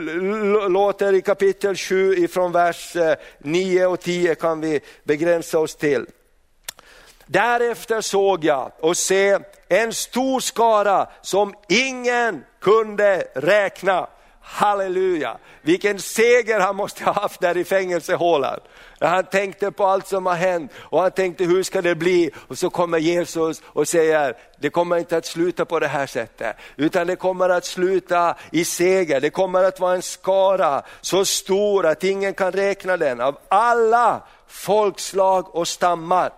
låter i kapitel 7 ifrån vers eh, 9 och 10 kan vi begränsa oss till. Därefter såg jag och se en stor skara som ingen kunde räkna. Halleluja, vilken seger han måste ha haft där i fängelsehålan. Han tänkte på allt som har hänt och han tänkte hur ska det bli? Och så kommer Jesus och säger, det kommer inte att sluta på det här sättet, utan det kommer att sluta i seger. Det kommer att vara en skara så stor att ingen kan räkna den, av alla folkslag och stammar.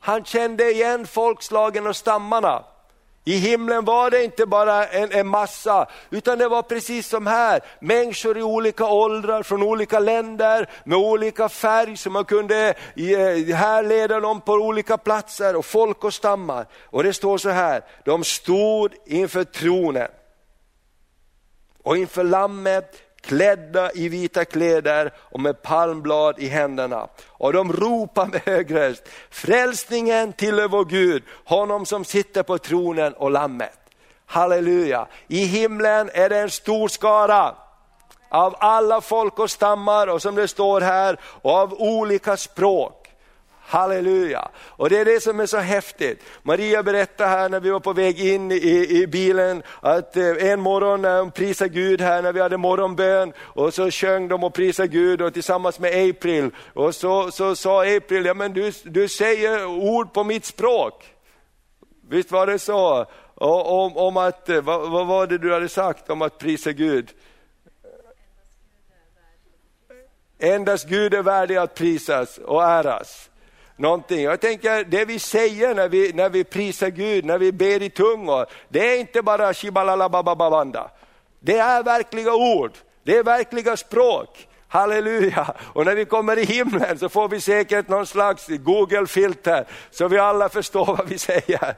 Han kände igen folkslagen och stammarna. I himlen var det inte bara en, en, massa, utan det var precis som här, människor i olika åldrar, från olika länder, med olika färg, som man kunde eh, härleda dem på olika platser, och folk och stammar. Och det står så här, de stod inför tronen. Och inför lammet klädda i vita kläder och med palmblad i händerna. Och de ropar med hög röst, frälsningen tillhör vår Gud, honom som sitter på tronen och lammet. Halleluja, i himlen är det en stor skara av alla folk och stammar och som det står här, och av olika språk. Halleluja! Och det är det som är så häftigt. Maria berättade här när vi var på väg in i, i bilen att eh, en morgon när hon prisade Gud här när vi hade morgonbön och så sjöng de och prisade Gud och tillsammans med April och så, så sa April, ja men du, du säger ord på mitt språk. Visst var det så? Och, om, om att, eh, vad, vad var det du hade sagt om att prisa Gud? Endast Gud är värdig att prisas och äras någonting. Jag tänker det vi säger när vi, när vi prisar Gud, när vi ber i tungor, det är inte bara shibalalabababanda. Det är verkliga ord, det är verkliga språk. Halleluja! Och när vi kommer i himlen så får vi säkert någon slags Google-filter så vi alla förstår vad vi säger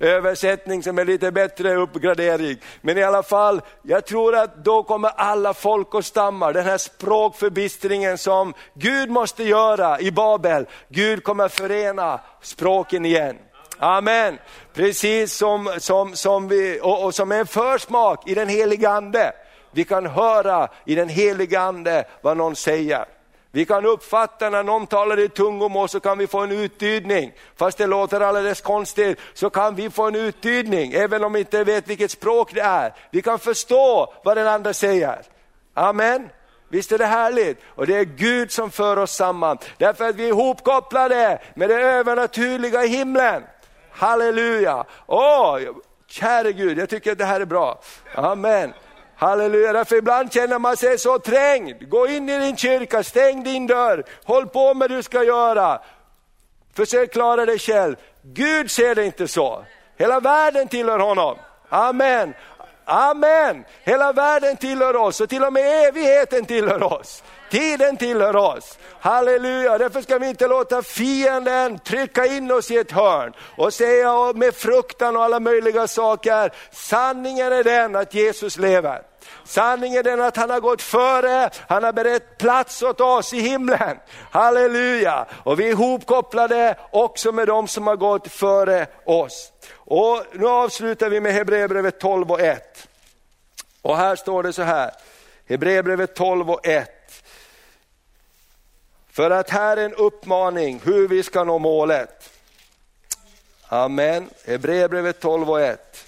översättning som är lite bättre uppgradering. Men i alla fall, jag tror att då kommer alla folk och stammar, den här språkförbistringen som Gud måste göra i Babel, Gud kommer förena språken igen. Amen. Precis som, som, som vi, och, och som en försmak i den heliga ande. Vi kan höra i den heliga ande vad någon säger. Vi kan uppfatta när någon talar i tungomål så kan vi få en uttydning. Fast det låter alldeles konstigt så kan vi få en uttydning även om vi inte vet vilket språk det är. Vi kan förstå vad den andra säger. Amen. Visst är det härligt? Och det är Gud som för oss samman. Därför att vi är ihopkopplade med det övernaturliga i himlen. Halleluja! Åh, käre Gud, jag tycker att det här är bra. Amen. Halleluja, därför ibland känner man sig så trängd. Gå in i din kyrka, stäng din dörr, håll på med det du ska göra. Försök klara dig själv. Gud ser det inte så. Hela världen tillhör honom. Amen. Amen. Hela världen tillhör oss och till och med evigheten tillhör oss. Tiden tillhör oss. Halleluja, därför ska vi inte låta fienden trycka in oss i ett hörn och säga med fruktan och alla möjliga saker, sanningen är den att Jesus lever. Sanningen är den att han har gått före, han har berett plats åt oss i himlen. Halleluja! Och vi är ihopkopplade också med de som har gått före oss. Och nu avslutar vi med Hebreerbrevet 12 och 1. Och här står det så här, Hebreerbrevet 12 och 1. För att här är en uppmaning hur vi ska nå målet. Amen. Hebreerbrevet 12 och 1.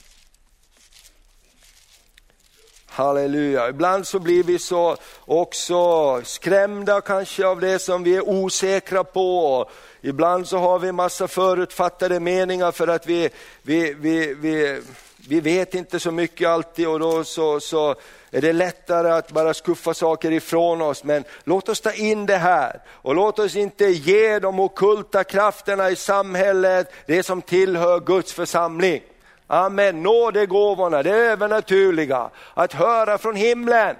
Halleluja. Ibland så blir vi så också skrämda kanske av det som vi är osäkra på. Ibland så har vi massa förutfattade meningar för att vi, vi, vi, vi, vi vet inte så mycket alltid och då så, så är det lättare att bara skuffa saker ifrån oss. Men låt oss ta in det här och låt oss inte ge de okulta krafterna i samhället det som tillhör Guds församling. Amen, nådegåvorna, det övernaturliga, att höra från himlen.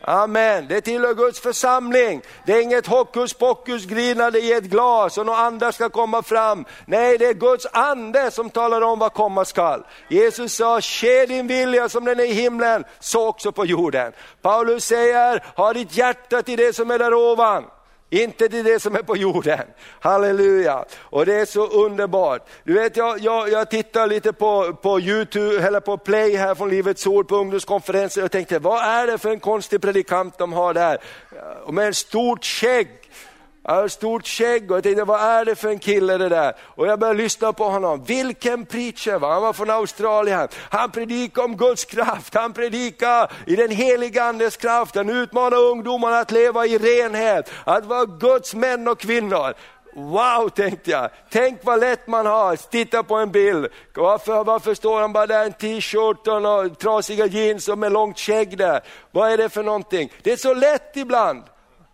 Amen, det tillhör Guds församling. Det är inget hokus pokus grinande i ett glas och några andra ska komma fram. Nej, det är Guds ande som talar om vad komma skall. Jesus sa, ske din vilja som den är i himlen, så också på jorden. Paulus säger, ha ditt hjärta till det som är där ovan. Inte till det som är på jorden. Halleluja! Och det är så underbart. Du vet, jag, jag, jag tittar lite på, på Youtube, eller på Play här från Livets Ord på ungdomskonferensen och tänkte, vad är det för en konstig predikant de har där? Med en stort skägg. Han har stort skägg och jag tänkte, vad är det för en kille det där? Och jag började lyssna på honom. Vilken preacher, va? han var från Australien. Han predikade om Guds kraft, han predikade i den heliga andes kraft. Han utmanade ungdomarna att leva i renhet, att vara Guds män och kvinnor. Wow, tänkte jag. Tänk vad lätt man har, titta på en bild. Varför, varför står han bara där i en t-shirt och trasiga jeans och med långt skägg där? Vad är det för någonting? Det är så lätt ibland.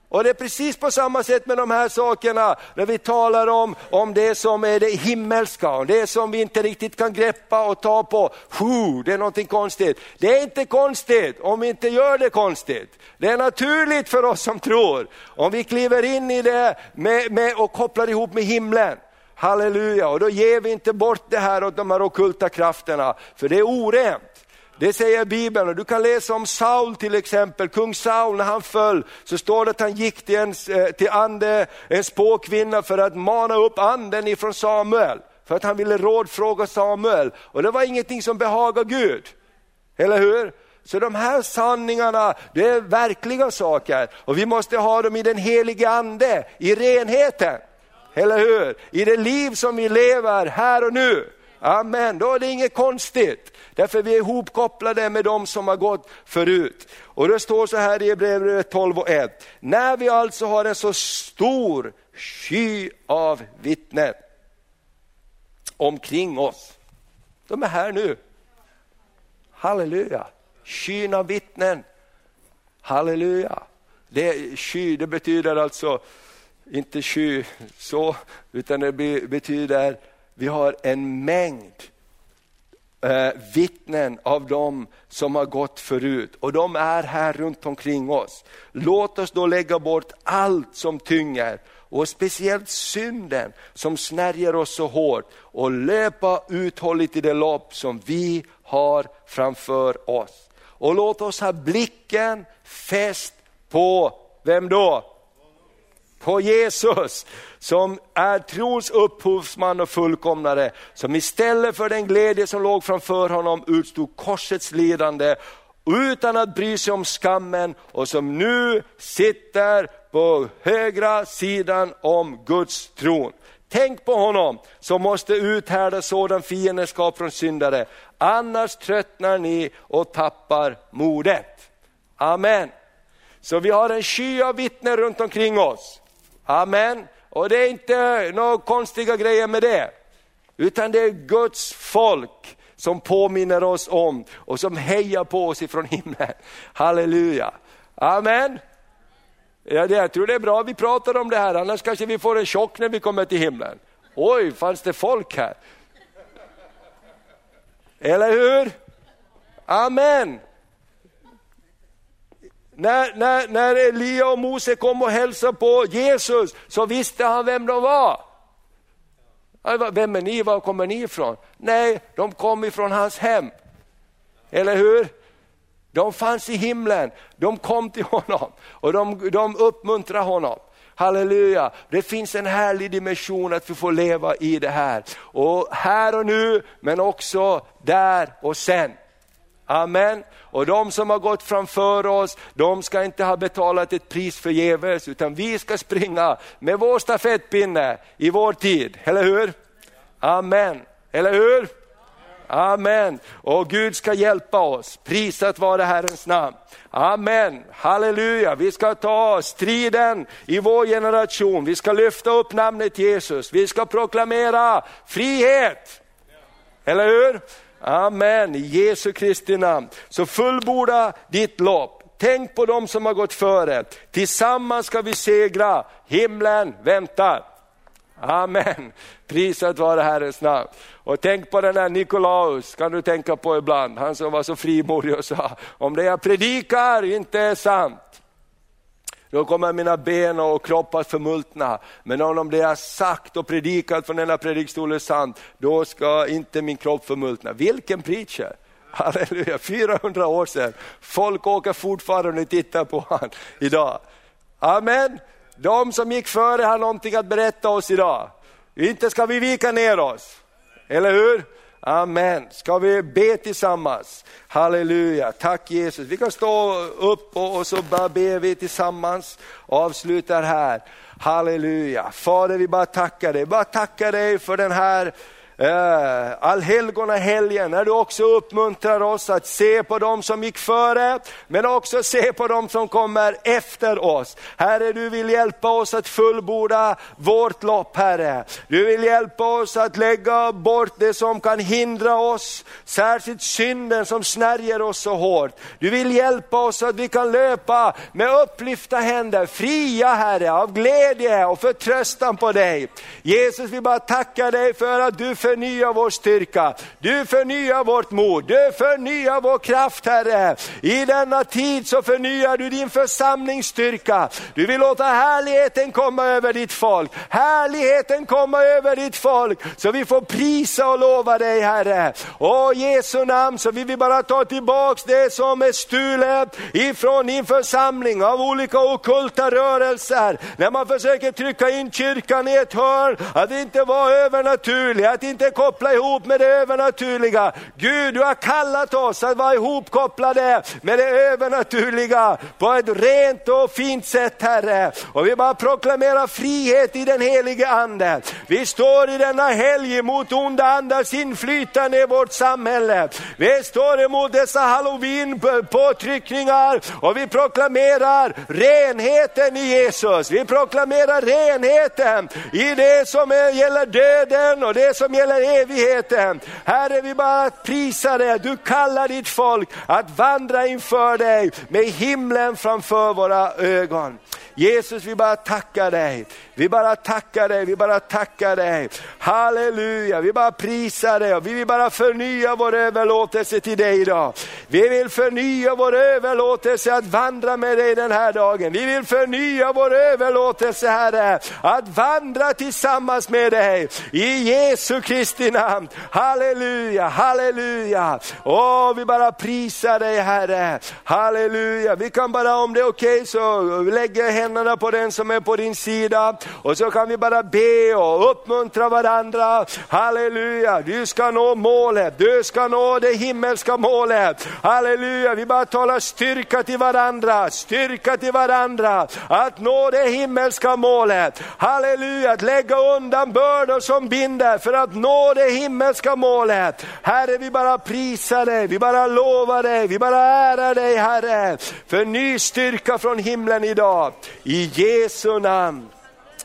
Och det är precis på samma sätt med de här sakerna, när vi talar om, om det som är det himmelska, det som vi inte riktigt kan greppa och ta på. Puh, det är någonting konstigt. Det är inte konstigt om vi inte gör det konstigt. Det är naturligt för oss som tror. Om vi kliver in i det med, med, och kopplar ihop med himlen. Halleluja, och då ger vi inte bort det här åt de här okulta krafterna, för det är orent. Det säger Bibeln och du kan läsa om Saul till exempel, kung Saul när han föll så står det att han gick till en, eh, till ande, en spåkvinna för att mana upp anden ifrån Samuel. För att han ville rådfråga Samuel och det var ingenting som behagade Gud. Eller hur? Så de här sanningarna, det är verkliga saker och vi måste ha dem i den helige ande, i renheten. Eller hur? I det liv som vi lever här och nu. Amen, då är det inget konstigt. Därför vi är ihopkopplade med de som har gått förut. Och det står så här i Hebreerbrevet 12 och 1. När vi alltså har en så stor sky av vittnen omkring oss. De är här nu. Halleluja, skyn av vittnen. Halleluja. Det, sky, det betyder alltså inte sky så, utan det betyder vi har en mängd eh, vittnen av dem som har gått förut och de är här runt omkring oss. Låt oss då lägga bort allt som tynger och speciellt synden som snärjer oss så hårt och löpa uthålligt i det lopp som vi har framför oss. Och låt oss ha blicken fäst på, vem då? På Jesus som är trons upphovsman och fullkomnare, som istället för den glädje som låg framför honom utstod korsets lidande utan att bry sig om skammen och som nu sitter på högra sidan om Guds tron. Tänk på honom som måste uthärda sådan fiendskap från syndare, annars tröttnar ni och tappar modet. Amen. Så vi har en sky av vittnen runt omkring oss. Amen. Och det är inte några konstiga grejer med det. Utan det är Guds folk som påminner oss om och som hejar på oss ifrån himlen. Halleluja. Amen. Ja, det, jag tror det är bra vi pratar om det här, annars kanske vi får en chock när vi kommer till himlen. Oj, fanns det folk här? Eller hur? Amen. När, när, när Elia och Mose kom och hälsade på Jesus så visste han vem de var. Vem är ni, var kommer ni ifrån? Nej, de kom ifrån hans hem. Eller hur? De fanns i himlen, de kom till honom och de, de uppmuntrade honom. Halleluja, det finns en härlig dimension att vi får leva i det här. Och här och nu, men också där och sen. Amen. Och de som har gått framför oss, de ska inte ha betalat ett pris förgäves, utan vi ska springa med vår stafettpinne i vår tid, eller hur? Amen, eller hur? Amen. Och Gud ska hjälpa oss, prisat vare Herrens namn. Amen, halleluja. Vi ska ta striden i vår generation, vi ska lyfta upp namnet Jesus, vi ska proklamera frihet. Eller hur? Amen, i Jesu Kristi namn. Så fullborda ditt lopp. Tänk på dem som har gått före. Tillsammans ska vi segra, himlen väntar. Amen, prisat vare Herrens namn. Och tänk på den här Nikolaus, kan du tänka på ibland, han som var så frimodig och sa, om det jag predikar inte är sant, då kommer mina ben och kropp att förmultna. Men om det jag sagt och predikat från denna predikstol är sant, då ska inte min kropp förmultna. Vilken preacher! Halleluja, 400 år sedan. Folk åker fortfarande och tittar på honom idag. Amen. De som gick före har någonting att berätta oss idag. Inte ska vi vika ner oss, eller hur? Amen. Ska vi be tillsammans? Halleluja, tack Jesus. Vi kan stå upp och, och så bara ber vi tillsammans och avslutar här. Halleluja. Fader vi bara tackar dig, bara tackar dig för den här Eh, allhelgona helgen, när du också uppmuntrar oss att se på dem som gick före, men också se på dem som kommer efter oss. Herre, du vill hjälpa oss att fullborda vårt lopp, Herre. Du vill hjälpa oss att lägga bort det som kan hindra oss, särskilt synden som snärjer oss så hårt. Du vill hjälpa oss så att vi kan löpa med upplyfta händer, fria Herre, av glädje och förtröstan på dig. Jesus, vi bara tackar dig för att du förnya vår styrka, du förnyar vårt mod, du förnyar vår kraft Herre. I denna tid så förnyar du din församlingsstyrka. Du vill låta härligheten komma över ditt folk, härligheten komma över ditt folk, så vi får prisa och lova dig Herre. Och Jesu namn så vill vi bara ta tillbaks det som är stulet ifrån din församling av olika okulta rörelser. När man försöker trycka in kyrkan i ett hörn, att det inte var övernaturligt, att inte koppla ihop med det övernaturliga. Gud, du har kallat oss att vara ihopkopplade med det övernaturliga på ett rent och fint sätt Herre. Och vi bara proklamerar frihet i den helige Ande. Vi står i denna helg mot onda andars inflytande i vårt samhälle. Vi står emot dessa halloween-påtryckningar och vi proklamerar renheten i Jesus. Vi proklamerar renheten i det som gäller döden och det som gäller evigheten. Herre, vi bara prisar dig, du kallar ditt folk att vandra inför dig med himlen framför våra ögon. Jesus, vi bara tackar dig. Vi bara tackar dig, vi bara tackar dig. Halleluja, vi bara prisar dig och vi vill bara förnya vår överlåtelse till dig idag. Vi vill förnya vår överlåtelse att vandra med dig den här dagen. Vi vill förnya vår överlåtelse Herre, att vandra tillsammans med dig i Jesu Kristi namn. Halleluja, halleluja. Åh, vi bara prisar dig Herre. Halleluja, vi kan bara om det är okej okay, så lägga händerna på den som är på din sida och så kan vi bara be och uppmuntra varandra. Halleluja, du ska nå målet, du ska nå det himmelska målet. Halleluja, vi bara talar styrka till varandra, styrka till varandra att nå det himmelska målet. Halleluja, att lägga undan bördor som binder för att nå det himmelska målet. Herre, vi bara prisar dig, vi bara lovar dig, vi bara ärar dig Herre, för ny styrka från himlen idag. I Jesu namn.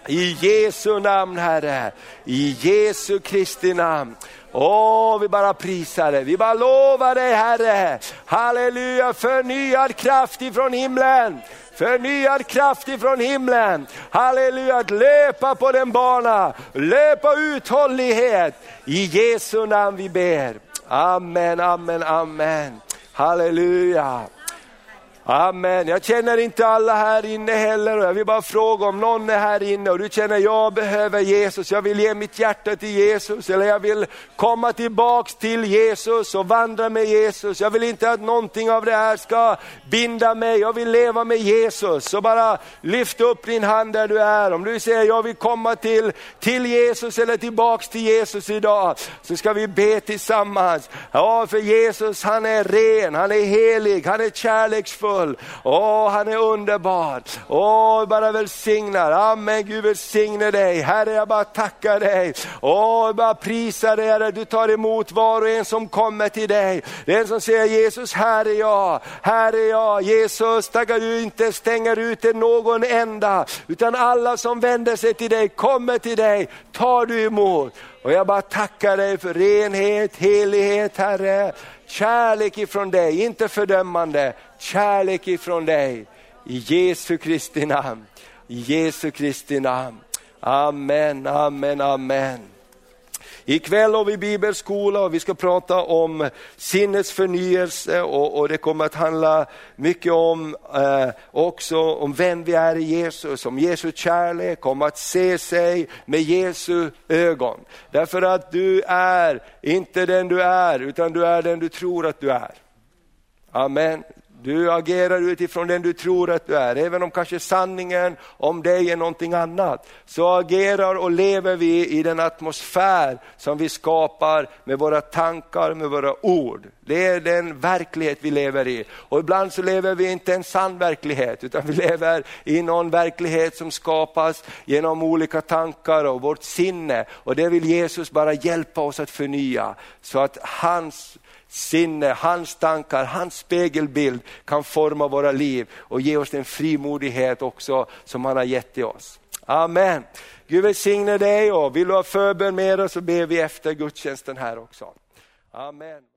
I Jesu namn Herre, i Jesu Kristi namn. Åh, vi bara prisar dig, vi bara lovar dig Herre. Halleluja, förnyad kraft ifrån himlen. Förnyad kraft ifrån himlen. Halleluja, att löpa på den bana, löpa uthållighet. I Jesu namn vi ber. Amen, amen, amen. Halleluja. Amen. Jag känner inte alla här inne heller och jag vill bara fråga om någon är här inne och du känner jag behöver Jesus, jag vill ge mitt hjärta till Jesus eller jag vill komma tillbaks till Jesus och vandra med Jesus. Jag vill inte att någonting av det här ska binda mig, jag vill leva med Jesus. Så bara lyft upp din hand där du är. Om du säger jag vill komma till, till Jesus eller tillbaks till Jesus idag, så ska vi be tillsammans. Ja, för Jesus han är ren, han är helig, han är kärleksfull full. Åh, han är underbar. Åh, bara välsignar. Amen, Gud välsigne dig. Herre, jag bara tackar dig. Åh, jag bara prisar dig, Herre. Du tar emot var och en som kommer till dig. Den som säger Jesus, här är jag, här är jag. Jesus, tackar du inte stänger ute någon enda, utan alla som vänder sig till dig, kommer till dig, tar du emot. Och jag bara tackar dig för renhet, helighet Herre. Kärlek ifrån dig, inte fördömande, kärlek ifrån dig. I Jesu Kristi namn. I Jesu Kristi namn. Amen, amen, amen. Ikväll har vi bibelskola och vi ska prata om sinnets förnyelse och, och det kommer att handla mycket om eh, också om vem vi är i Jesus, om Jesu kärlek, om att se sig med Jesu ögon. Därför att du är inte den du är, utan du är den du tror att du är. Amen. Du agerar utifrån den du tror att du är, även om kanske sanningen om dig är någonting annat. Så agerar och lever vi i den atmosfär som vi skapar med våra tankar, med våra ord. Det är den verklighet vi lever i. Och ibland så lever vi inte en sann verklighet, utan vi lever i någon verklighet som skapas genom olika tankar och vårt sinne. Och det vill Jesus bara hjälpa oss att förnya, så att hans sinne, hans tankar, hans spegelbild kan forma våra liv och ge oss den frimodighet också som han har gett till oss. Amen. Gud välsigne dig och vill du ha förbön med oss så ber vi efter gudstjänsten här också. Amen.